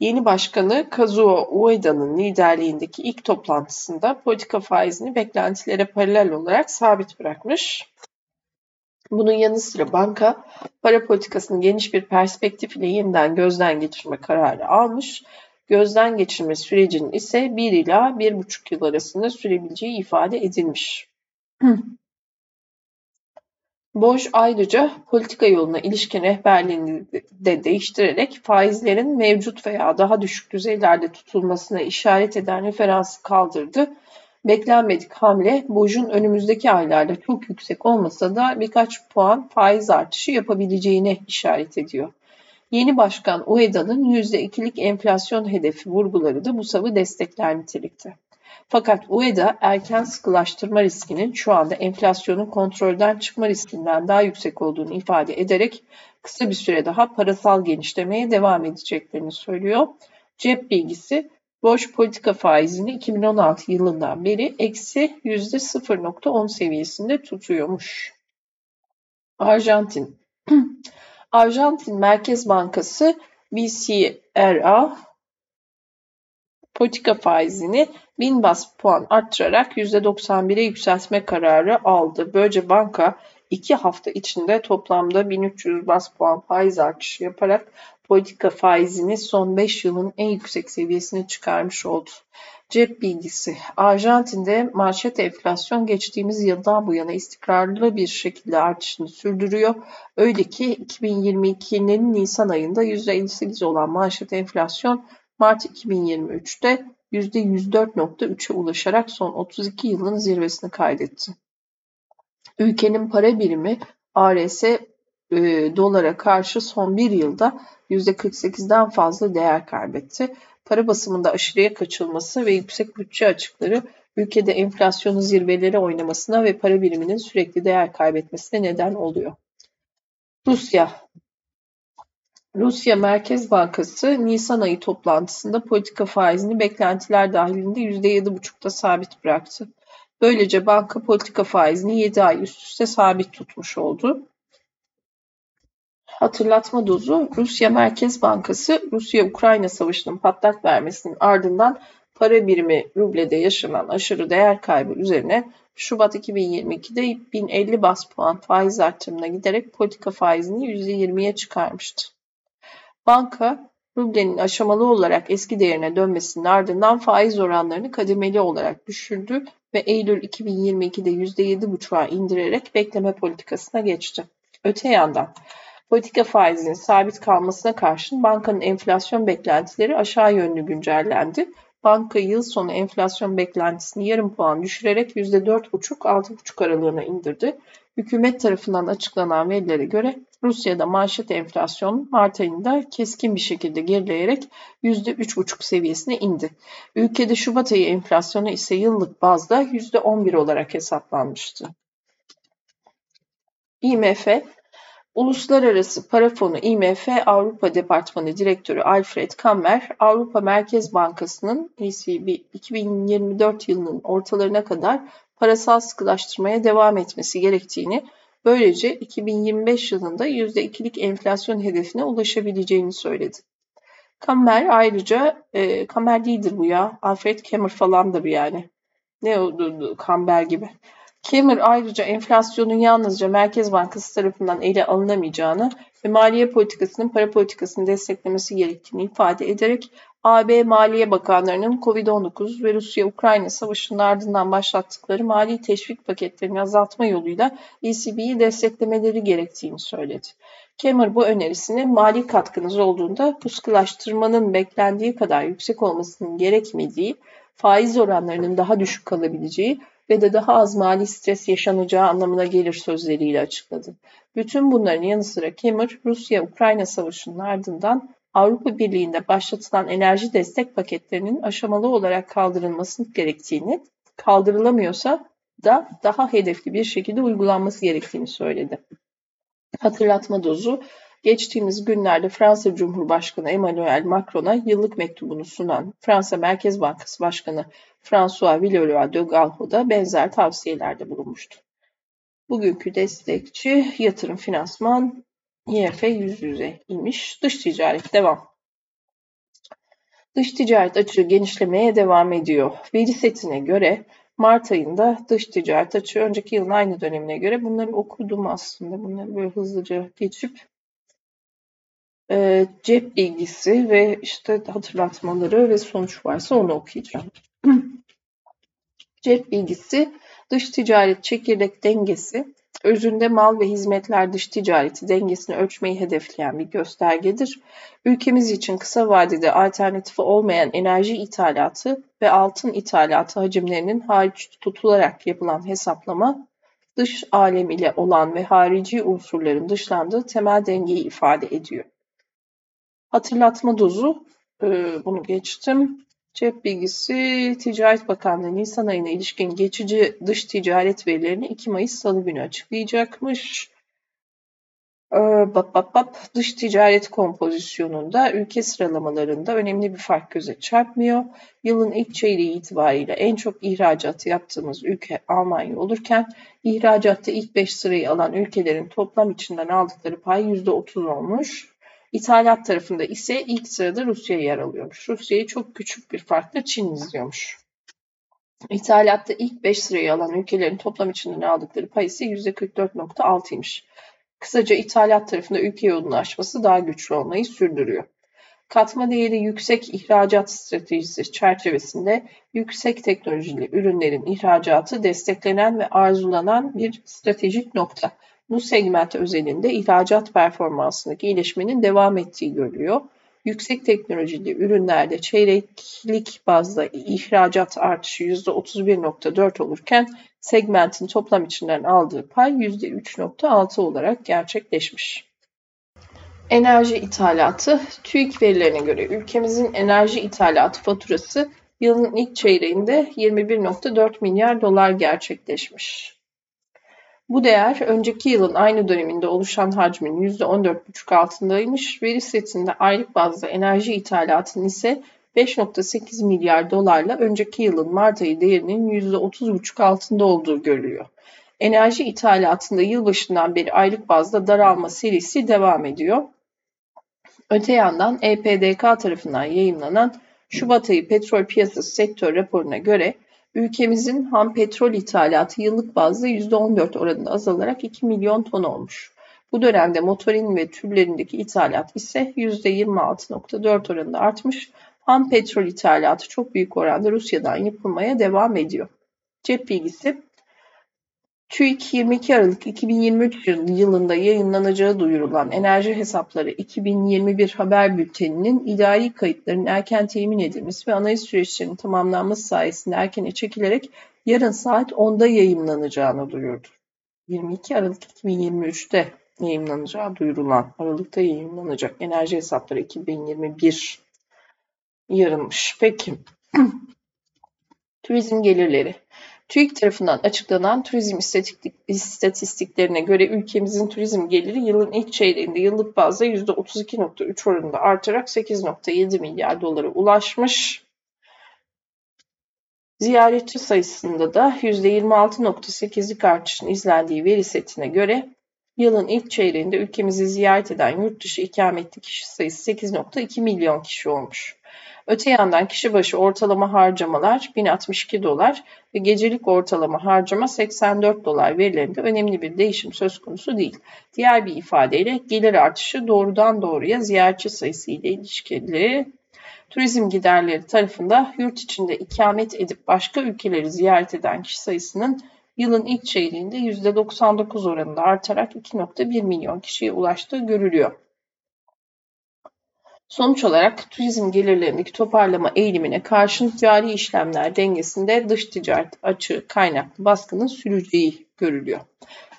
yeni başkanı Kazuo Ueda'nın liderliğindeki ilk toplantısında politika faizini beklentilere paralel olarak sabit bırakmış. Bunun yanı sıra banka para politikasını geniş bir perspektif ile yeniden gözden geçirme kararı almış Gözden geçirme sürecinin ise 1 ila 1,5 yıl arasında sürebileceği ifade edilmiş. Boş ayrıca politika yoluna ilişkin rehberliğini de değiştirerek faizlerin mevcut veya daha düşük düzeylerde tutulmasına işaret eden referansı kaldırdı. Beklenmedik hamle Boj'un önümüzdeki aylarda çok yüksek olmasa da birkaç puan faiz artışı yapabileceğine işaret ediyor. Yeni başkan Ueda'nın %2'lik enflasyon hedefi vurguları da bu savı destekler nitelikte. Fakat UEDA erken sıkılaştırma riskinin şu anda enflasyonun kontrolden çıkma riskinden daha yüksek olduğunu ifade ederek kısa bir süre daha parasal genişlemeye devam edeceklerini söylüyor. Cep bilgisi boş politika faizini 2016 yılından beri eksi %0.10 seviyesinde tutuyormuş. Arjantin Arjantin Merkez Bankası BCRA politika faizini 1000 bas puan arttırarak %91'e yükseltme kararı aldı. Böylece banka 2 hafta içinde toplamda 1300 bas puan faiz artışı yaparak politika faizini son 5 yılın en yüksek seviyesine çıkarmış oldu. Cep bilgisi. Arjantin'de manşet enflasyon geçtiğimiz yıldan bu yana istikrarlı bir şekilde artışını sürdürüyor. Öyle ki 2022'nin Nisan ayında %58 olan manşet enflasyon Mart 2023'te %104.3'e ulaşarak son 32 yılın zirvesini kaydetti. Ülkenin para birimi ARS e, dolara karşı son bir yılda %48'den fazla değer kaybetti. Para basımında aşırıya kaçılması ve yüksek bütçe açıkları ülkede enflasyonun zirveleri oynamasına ve para biriminin sürekli değer kaybetmesine neden oluyor. Rusya Rusya Merkez Bankası Nisan ayı toplantısında politika faizini beklentiler dahilinde %7,5'ta sabit bıraktı. Böylece banka politika faizini 7 ay üst üste sabit tutmuş oldu. Hatırlatma dozu Rusya Merkez Bankası Rusya-Ukrayna savaşının patlak vermesinin ardından para birimi rublede yaşanan aşırı değer kaybı üzerine Şubat 2022'de 1050 bas puan faiz artırımına giderek politika faizini %20'ye çıkarmıştı. Banka, rublenin aşamalı olarak eski değerine dönmesinin ardından faiz oranlarını kademeli olarak düşürdü ve Eylül 2022'de %7,5'a indirerek bekleme politikasına geçti. Öte yandan politika faizinin sabit kalmasına karşın bankanın enflasyon beklentileri aşağı yönlü güncellendi. Banka yıl sonu enflasyon beklentisini yarım puan düşürerek %4,5-6,5 aralığına indirdi. Hükümet tarafından açıklanan verilere göre Rusya'da manşet enflasyon Mart ayında keskin bir şekilde gerileyerek %3,5 seviyesine indi. Ülkede Şubat ayı enflasyonu ise yıllık bazda %11 olarak hesaplanmıştı. IMF Uluslararası Para Fonu IMF Avrupa Departmanı Direktörü Alfred Kammer, Avrupa Merkez Bankası'nın ECB 2024 yılının ortalarına kadar parasal sıkılaştırmaya devam etmesi gerektiğini, böylece 2025 yılında %2'lik enflasyon hedefine ulaşabileceğini söyledi. Kammer ayrıca, e, Kammer değildir bu ya, Alfred Kammer falandır yani. Ne oldu Kamber gibi. Kammer ayrıca enflasyonun yalnızca Merkez Bankası tarafından ele alınamayacağını ve maliye politikasının para politikasını desteklemesi gerektiğini ifade ederek AB Maliye Bakanlarının Covid-19 ve Rusya-Ukrayna savaşının ardından başlattıkları mali teşvik paketlerini azaltma yoluyla ECB'yi desteklemeleri gerektiğini söyledi. Cameron bu önerisine mali katkınız olduğunda puskılaştırmanın beklendiği kadar yüksek olmasının gerekmediği, faiz oranlarının daha düşük kalabileceği ve de daha az mali stres yaşanacağı anlamına gelir sözleriyle açıkladı. Bütün bunların yanı sıra Cameron, Rusya-Ukrayna savaşının ardından Avrupa Birliği'nde başlatılan enerji destek paketlerinin aşamalı olarak kaldırılması gerektiğini, kaldırılamıyorsa da daha hedefli bir şekilde uygulanması gerektiğini söyledi. Hatırlatma dozu geçtiğimiz günlerde Fransa Cumhurbaşkanı Emmanuel Macron'a yıllık mektubunu sunan Fransa Merkez Bankası Başkanı François Villeroy de Galho da benzer tavsiyelerde bulunmuştu. Bugünkü destekçi yatırım finansman YF yüz yüze imiş. Dış ticaret devam. Dış ticaret açığı genişlemeye devam ediyor. Veri setine göre Mart ayında dış ticaret açığı önceki yılın aynı dönemine göre bunları okudum aslında. Bunları böyle hızlıca geçip e, cep bilgisi ve işte hatırlatmaları ve sonuç varsa onu okuyacağım. Cep bilgisi dış ticaret çekirdek dengesi özünde mal ve hizmetler dış ticareti dengesini ölçmeyi hedefleyen bir göstergedir. Ülkemiz için kısa vadede alternatifi olmayan enerji ithalatı ve altın ithalatı hacimlerinin hariç tutularak yapılan hesaplama, dış alem ile olan ve harici unsurların dışlandığı temel dengeyi ifade ediyor. Hatırlatma dozu, bunu geçtim. Cep bilgisi Ticaret Bakanlığı Nisan ayına ilişkin geçici dış ticaret verilerini 2 Mayıs Salı günü açıklayacakmış. Ee, bap bap bap dış ticaret kompozisyonunda ülke sıralamalarında önemli bir fark göze çarpmıyor. Yılın ilk çeyreği itibariyle en çok ihracat yaptığımız ülke Almanya olurken ihracatta ilk 5 sırayı alan ülkelerin toplam içinden aldıkları pay %30 olmuş. İthalat tarafında ise ilk sırada Rusya yer alıyormuş. Rusya'yı çok küçük bir farkla Çin izliyormuş. İthalatta ilk 5 sırayı alan ülkelerin toplam içinden aldıkları pay ise %44.6'ymış. Kısaca ithalat tarafında ülke yoğunlaşması daha güçlü olmayı sürdürüyor. Katma değeri yüksek ihracat stratejisi çerçevesinde yüksek teknolojili ürünlerin ihracatı desteklenen ve arzulanan bir stratejik nokta. Bu segment özelinde ihracat performansındaki iyileşmenin devam ettiği görülüyor. Yüksek teknolojili ürünlerde çeyreklik bazda ihracat artışı %31.4 olurken segmentin toplam içinden aldığı pay %3.6 olarak gerçekleşmiş. Enerji ithalatı, TÜİK verilerine göre ülkemizin enerji ithalatı faturası yılın ilk çeyreğinde 21.4 milyar dolar gerçekleşmiş. Bu değer önceki yılın aynı döneminde oluşan hacmin %14,5 altındaymış. Veri setinde aylık bazda enerji ithalatının ise 5.8 milyar dolarla önceki yılın Mart ayı değerinin %30,5 altında olduğu görülüyor. Enerji ithalatında yılbaşından beri aylık bazda daralma serisi devam ediyor. Öte yandan EPDK tarafından yayınlanan Şubat ayı petrol piyasası sektör raporuna göre ülkemizin ham petrol ithalatı yıllık bazda %14 oranında azalarak 2 milyon ton olmuş. Bu dönemde motorin ve türlerindeki ithalat ise %26.4 oranında artmış. Ham petrol ithalatı çok büyük oranda Rusya'dan yapılmaya devam ediyor. Cep bilgisi TÜİK 22 Aralık 2023 yılında yayınlanacağı duyurulan Enerji Hesapları 2021 haber bülteninin idari kayıtların erken temin edilmesi ve analiz süreçlerinin tamamlanması sayesinde erkene çekilerek yarın saat 10'da yayınlanacağını duyurdu. 22 Aralık 2023'te yayınlanacağı duyurulan, Aralık'ta yayınlanacak Enerji Hesapları 2021 yarınmış. Peki. Turizm gelirleri. TÜİK tarafından açıklanan turizm istatistiklerine göre ülkemizin turizm geliri yılın ilk çeyreğinde yıllık bazda %32.3 oranında artarak 8.7 milyar dolara ulaşmış. Ziyaretçi sayısında da %26.8'lik artışın izlendiği veri setine göre yılın ilk çeyreğinde ülkemizi ziyaret eden yurt dışı ikametli kişi sayısı 8.2 milyon kişi olmuş. Öte yandan kişi başı ortalama harcamalar 1062 dolar ve gecelik ortalama harcama 84 dolar verilerinde önemli bir değişim söz konusu değil. Diğer bir ifadeyle gelir artışı doğrudan doğruya ziyaretçi sayısı ile ilişkili. Turizm giderleri tarafında yurt içinde ikamet edip başka ülkeleri ziyaret eden kişi sayısının yılın ilk çeyreğinde %99 oranında artarak 2.1 milyon kişiye ulaştığı görülüyor. Sonuç olarak turizm gelirlerindeki toparlama eğilimine karşın cari işlemler dengesinde dış ticaret açığı kaynaklı baskının süreceği görülüyor.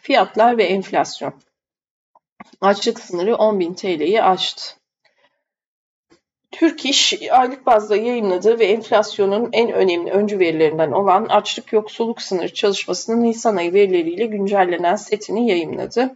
Fiyatlar ve enflasyon. Açlık sınırı 10.000 TL'yi aştı. Türk İş aylık bazda yayınladığı ve enflasyonun en önemli öncü verilerinden olan açlık yoksulluk sınırı çalışmasının Nisan ayı verileriyle güncellenen setini yayınladı.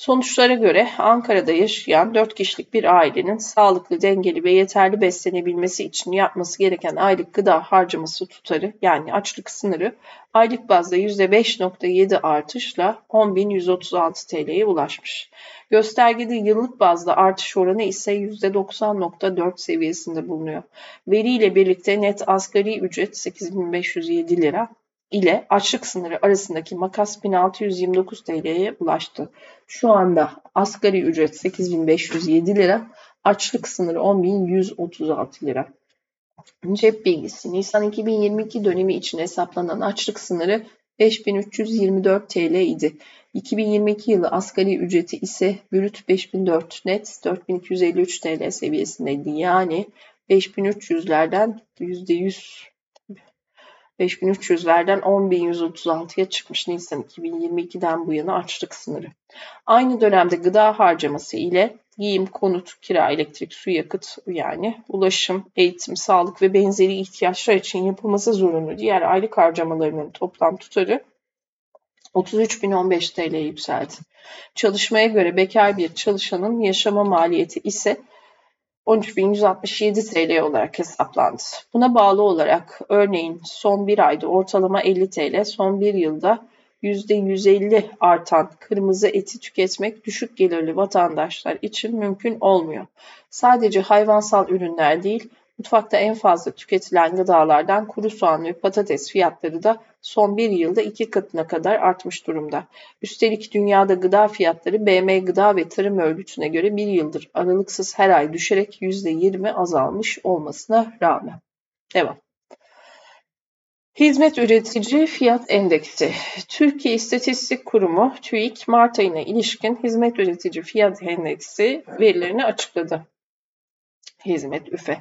Sonuçlara göre Ankara'da yaşayan 4 kişilik bir ailenin sağlıklı, dengeli ve yeterli beslenebilmesi için yapması gereken aylık gıda harcaması tutarı yani açlık sınırı aylık bazda %5.7 artışla 10.136 TL'ye ulaşmış. Göstergede yıllık bazda artış oranı ise %90.4 seviyesinde bulunuyor. Veriyle birlikte net asgari ücret 8.507 lira, ile açlık sınırı arasındaki makas 1629 TL'ye ulaştı. Şu anda asgari ücret 8507 lira, açlık sınırı 10136 lira. Cep bilgisi Nisan 2022 dönemi için hesaplanan açlık sınırı 5324 TL idi. 2022 yılı asgari ücreti ise brüt 5004 net 4253 TL seviyesindeydi. Yani 5300'lerden %100 5300'lerden 10.136'ya çıkmış Nisan 2022'den bu yana açlık sınırı. Aynı dönemde gıda harcaması ile giyim, konut, kira, elektrik, su, yakıt yani ulaşım, eğitim, sağlık ve benzeri ihtiyaçlar için yapılması zorunlu diğer aylık harcamalarının toplam tutarı 33.015 TL yükseldi. Çalışmaya göre bekar bir çalışanın yaşama maliyeti ise 13.167 TL olarak hesaplandı. Buna bağlı olarak örneğin son bir ayda ortalama 50 TL, son bir yılda %150 artan kırmızı eti tüketmek düşük gelirli vatandaşlar için mümkün olmuyor. Sadece hayvansal ürünler değil, Mutfakta en fazla tüketilen gıdalardan kuru soğan ve patates fiyatları da son bir yılda iki katına kadar artmış durumda. Üstelik dünyada gıda fiyatları BM Gıda ve Tarım Örgütü'ne göre bir yıldır aralıksız her ay düşerek %20 azalmış olmasına rağmen. Devam. Hizmet Üretici Fiyat Endeksi Türkiye İstatistik Kurumu TÜİK Mart ayına ilişkin Hizmet Üretici Fiyat Endeksi verilerini açıkladı. Hizmet üfe.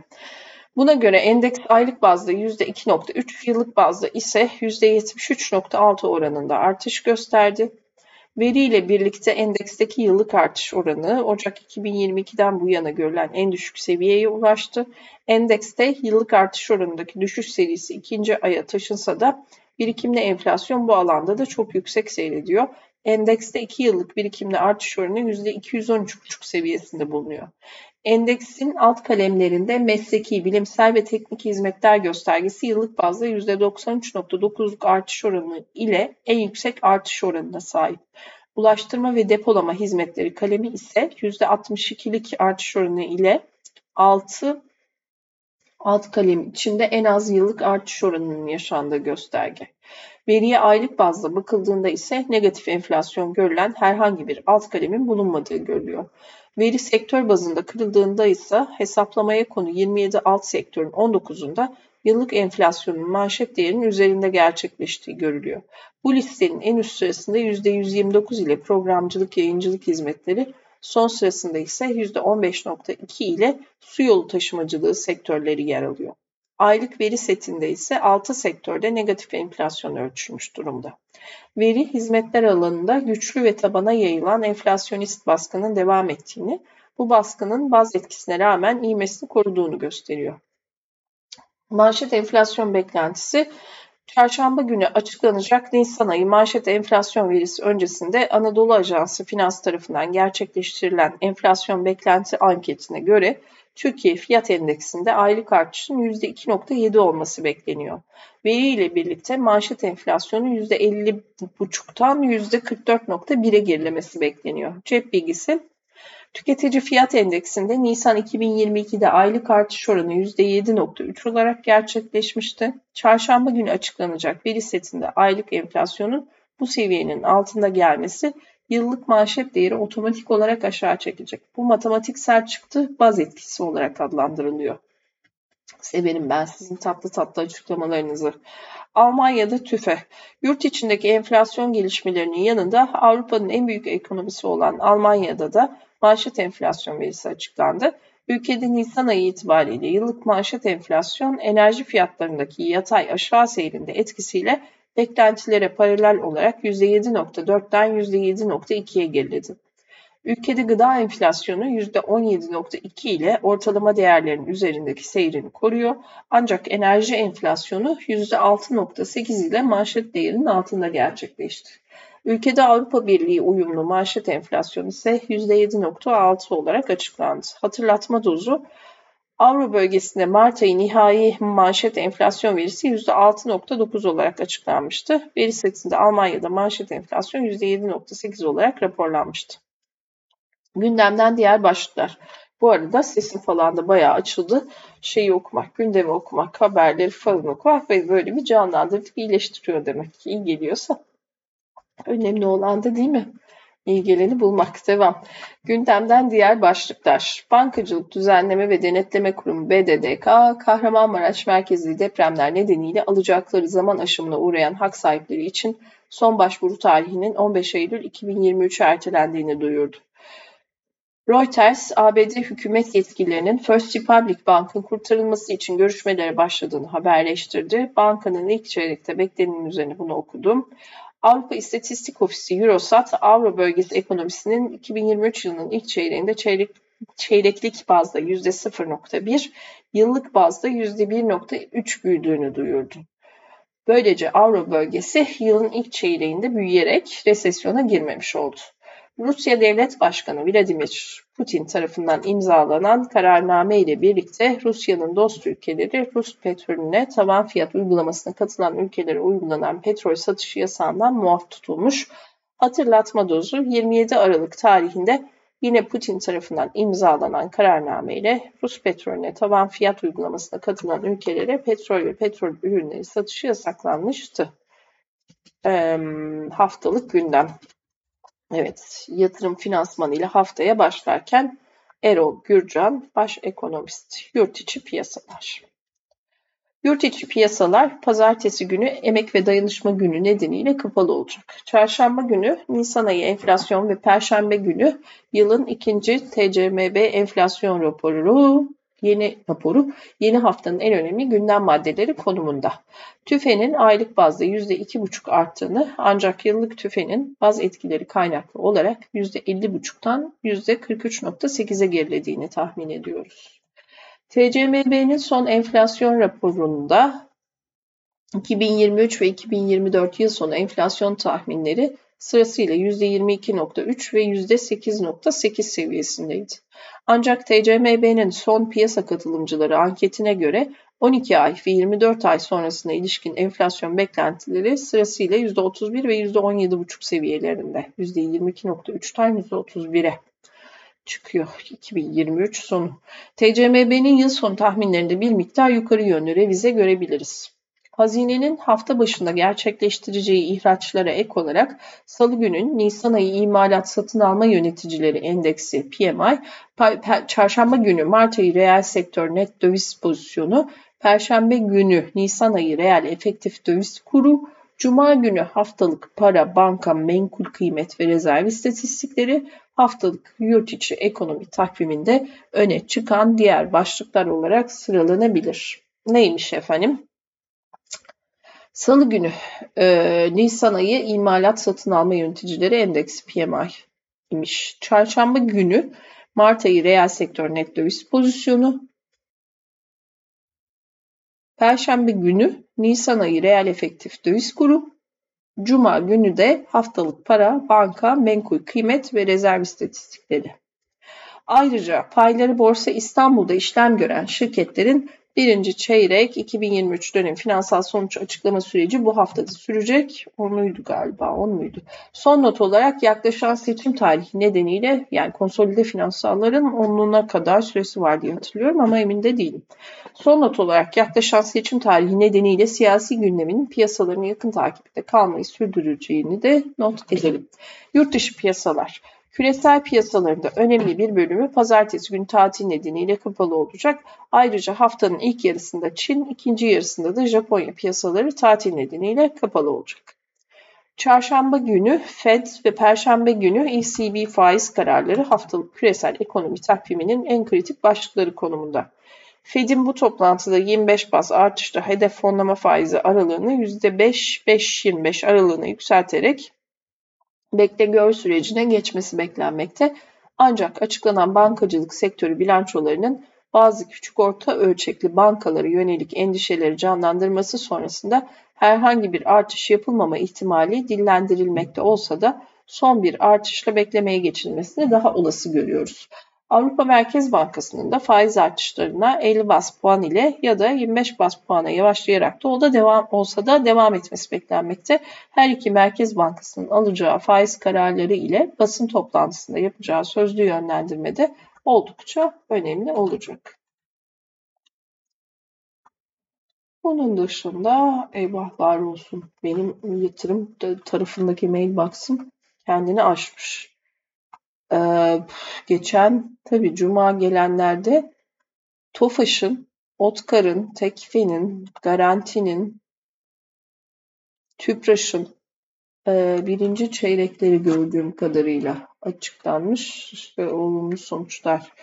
Buna göre endeks aylık bazda %2.3, yıllık bazda ise %73.6 oranında artış gösterdi. Veriyle birlikte endeksteki yıllık artış oranı Ocak 2022'den bu yana görülen en düşük seviyeye ulaştı. Endekste yıllık artış oranındaki düşüş serisi ikinci aya taşınsa da birikimli enflasyon bu alanda da çok yüksek seyrediyor. Endekste 2 yıllık birikimli artış oranı %213,5 seviyesinde bulunuyor. Endeksin alt kalemlerinde mesleki, bilimsel ve teknik hizmetler göstergesi yıllık bazda %93.9'luk artış oranı ile en yüksek artış oranına sahip. Ulaştırma ve depolama hizmetleri kalemi ise %62'lik artış oranı ile 6 alt kalem içinde en az yıllık artış oranının yaşandığı gösterge. Veriye aylık bazda bakıldığında ise negatif enflasyon görülen herhangi bir alt kalemin bulunmadığı görülüyor. Veri sektör bazında kırıldığında ise hesaplamaya konu 27 alt sektörün 19'unda yıllık enflasyonun manşet değerinin üzerinde gerçekleştiği görülüyor. Bu listenin en üst sırasında %129 ile programcılık yayıncılık hizmetleri, son sırasında ise %15.2 ile su yolu taşımacılığı sektörleri yer alıyor. Aylık veri setinde ise 6 sektörde negatif enflasyon ölçülmüş durumda. Veri hizmetler alanında güçlü ve tabana yayılan enflasyonist baskının devam ettiğini, bu baskının baz etkisine rağmen ivmesini koruduğunu gösteriyor. Manşet enflasyon beklentisi Çarşamba günü açıklanacak Nisan ayı manşet enflasyon verisi öncesinde Anadolu Ajansı Finans tarafından gerçekleştirilen enflasyon beklenti anketine göre Türkiye Fiyat Endeksinde aylık artışın %2.7 olması bekleniyor. Veri ile birlikte manşet enflasyonu %50.5'tan %44.1'e gerilemesi bekleniyor. Cep bilgisi Tüketici fiyat endeksinde Nisan 2022'de aylık artış oranı %7.3 olarak gerçekleşmişti. Çarşamba günü açıklanacak veri setinde aylık enflasyonun bu seviyenin altında gelmesi yıllık manşet değeri otomatik olarak aşağı çekecek. Bu matematiksel çıktı baz etkisi olarak adlandırılıyor. Severim ben sizin tatlı tatlı açıklamalarınızı. Almanya'da tüfe. Yurt içindeki enflasyon gelişmelerinin yanında Avrupa'nın en büyük ekonomisi olan Almanya'da da manşet enflasyon verisi açıklandı. Ülkede Nisan ayı itibariyle yıllık manşet enflasyon enerji fiyatlarındaki yatay aşağı seyrinde etkisiyle beklentilere paralel olarak %7.4'ten %7.2'ye geriledi. Ülkede gıda enflasyonu %17.2 ile ortalama değerlerin üzerindeki seyrini koruyor. Ancak enerji enflasyonu %6.8 ile manşet değerinin altında gerçekleşti. Ülkede Avrupa Birliği uyumlu manşet enflasyonu ise %7.6 olarak açıklandı. Hatırlatma dozu Avro bölgesinde Mart ayı nihai manşet enflasyon verisi %6.9 olarak açıklanmıştı. Veri setinde Almanya'da manşet enflasyon %7.8 olarak raporlanmıştı. Gündemden diğer başlıklar. Bu arada sesim falan da bayağı açıldı. Şeyi okumak, gündemi okumak, haberleri falan okumak ve böyle bir canlandırdık, iyileştiriyor demek ki iyi geliyorsa. Önemli olan da değil mi? İyi geleni bulmak. Devam. Gündemden diğer başlıklar. Bankacılık Düzenleme ve Denetleme Kurumu BDDK, Kahramanmaraş merkezli depremler nedeniyle alacakları zaman aşımına uğrayan hak sahipleri için son başvuru tarihinin 15 Eylül 2023'e ertelendiğini duyurdu. Reuters, ABD hükümet yetkililerinin First Republic Bank'ın kurtarılması için görüşmelere başladığını haberleştirdi. Bankanın ilk çeyrekte beklenenin üzerine bunu okudum. Avrupa İstatistik Ofisi Eurostat, Avro bölgesi ekonomisinin 2023 yılının ilk çeyreğinde çeyrek çeyreklik bazda %0.1, yıllık bazda %1.3 büyüdüğünü duyurdu. Böylece Avro bölgesi yılın ilk çeyreğinde büyüyerek resesyona girmemiş oldu. Rusya Devlet Başkanı Vladimir Putin tarafından imzalanan kararname ile birlikte Rusya'nın dost ülkeleri Rus petrolüne tavan fiyat uygulamasına katılan ülkelere uygulanan petrol satışı yasağından muaf tutulmuş. Hatırlatma dozu 27 Aralık tarihinde yine Putin tarafından imzalanan kararname ile Rus petrolüne tavan fiyat uygulamasına katılan ülkelere petrol ve petrol ürünleri satışı yasaklanmıştı. Ee, haftalık gündem. Evet, yatırım finansmanı ile haftaya başlarken Erol Gürcan, baş ekonomist, yurt içi piyasalar. Yurt içi piyasalar pazartesi günü emek ve dayanışma günü nedeniyle kapalı olacak. Çarşamba günü Nisan ayı enflasyon ve perşembe günü yılın ikinci TCMB enflasyon raporu yeni raporu yeni haftanın en önemli gündem maddeleri konumunda. TÜFE'nin aylık bazda %2,5 arttığını ancak yıllık TÜFE'nin baz etkileri kaynaklı olarak %50,5'tan %43,8'e gerilediğini tahmin ediyoruz. TCMB'nin son enflasyon raporunda 2023 ve 2024 yıl sonu enflasyon tahminleri sırasıyla %22.3 ve %8.8 seviyesindeydi. Ancak TCMB'nin son piyasa katılımcıları anketine göre 12 ay ve 24 ay sonrasına ilişkin enflasyon beklentileri sırasıyla %31 ve %17,5 seviyelerinde. %22.3'ten %31'e çıkıyor 2023 sonu. TCMB'nin yıl sonu tahminlerinde bir miktar yukarı yönlü revize görebiliriz. Hazinenin hafta başında gerçekleştireceği ihraçlara ek olarak Salı günün Nisan ayı imalat satın alma yöneticileri endeksi PMI, çarşamba günü Mart ayı reel sektör net döviz pozisyonu, perşembe günü Nisan ayı reel efektif döviz kuru, Cuma günü haftalık para, banka, menkul kıymet ve rezerv istatistikleri, haftalık yurt içi ekonomi takviminde öne çıkan diğer başlıklar olarak sıralanabilir. Neymiş efendim? Salı günü e, Nisan ayı imalat satın alma yöneticileri endeksi PMI imiş. Çarşamba günü Mart ayı reel sektör net döviz pozisyonu. Perşembe günü Nisan ayı reel efektif döviz kuru. Cuma günü de haftalık para, banka, menkul kıymet ve rezerv istatistikleri. Ayrıca payları Borsa İstanbul'da işlem gören şirketlerin Birinci çeyrek 2023 dönem finansal sonuç açıklama süreci bu haftada sürecek. Onuydu galiba, on muydu? Son not olarak yaklaşan seçim tarihi nedeniyle yani konsolide finansalların onluğuna kadar süresi var diye hatırlıyorum ama emin de değilim. Son not olarak yaklaşan seçim tarihi nedeniyle siyasi gündemin piyasaların yakın takipte kalmayı sürdüreceğini de not edelim. Yurt dışı piyasalar. Küresel piyasalarında önemli bir bölümü pazartesi günü tatil nedeniyle kapalı olacak. Ayrıca haftanın ilk yarısında Çin, ikinci yarısında da Japonya piyasaları tatil nedeniyle kapalı olacak. Çarşamba günü Fed ve Perşembe günü ECB faiz kararları haftalık küresel ekonomi takviminin en kritik başlıkları konumunda. Fed'in bu toplantıda 25 bas artışla hedef fonlama faizi aralığını %5-5-25 aralığına yükselterek bekle gör sürecine geçmesi beklenmekte. Ancak açıklanan bankacılık sektörü bilançolarının bazı küçük orta ölçekli bankalara yönelik endişeleri canlandırması sonrasında herhangi bir artış yapılmama ihtimali dillendirilmekte olsa da son bir artışla beklemeye geçilmesini daha olası görüyoruz. Avrupa Merkez Bankası'nın da faiz artışlarına 50 bas puan ile ya da 25 bas puana yavaşlayarak da o devam olsa da devam etmesi beklenmekte. Her iki Merkez Bankası'nın alacağı faiz kararları ile basın toplantısında yapacağı sözlü yönlendirmede oldukça önemli olacak. Onun dışında eyvahlar olsun benim yatırım tarafındaki mailbox'ım kendini aşmış. Ee, geçen tabii cuma gelenlerde TOFAŞ'ın, OTKAR'ın, TEKFE'nin, Garanti'nin, TÜPRAŞ'ın e, birinci çeyrekleri gördüğüm kadarıyla açıklanmış. İşte olumlu sonuçlar.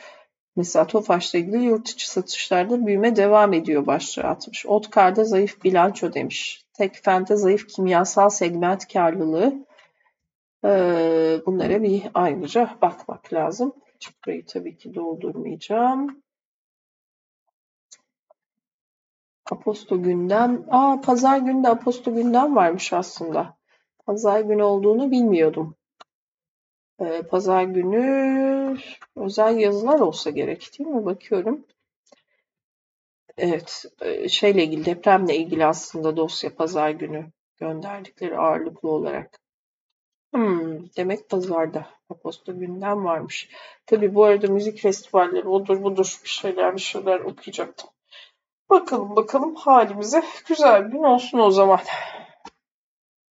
Mesela TOFAŞ'la ilgili yurt içi satışlarda büyüme devam ediyor başlığı atmış. Otkar'da zayıf bilanço demiş. Tekfen'de zayıf kimyasal segment karlılığı Bunlara bir ayrıca bakmak lazım. Burayı tabii ki doldurmayacağım. Aposto gündem. Aa pazar günü Aposto gündem varmış aslında. Pazar günü olduğunu bilmiyordum. Ee, pazar günü özel yazılar olsa gerek değil mi? Bakıyorum. Evet, e, şeyle ilgili depremle ilgili aslında dosya pazar günü gönderdikleri ağırlıklı olarak. Hmm, demek pazarda Aposto gündem varmış. Tabii bu arada müzik festivalleri odur budur bir şeyler bir şeyler okuyacaktım. Bakalım bakalım halimize güzel gün olsun o zaman.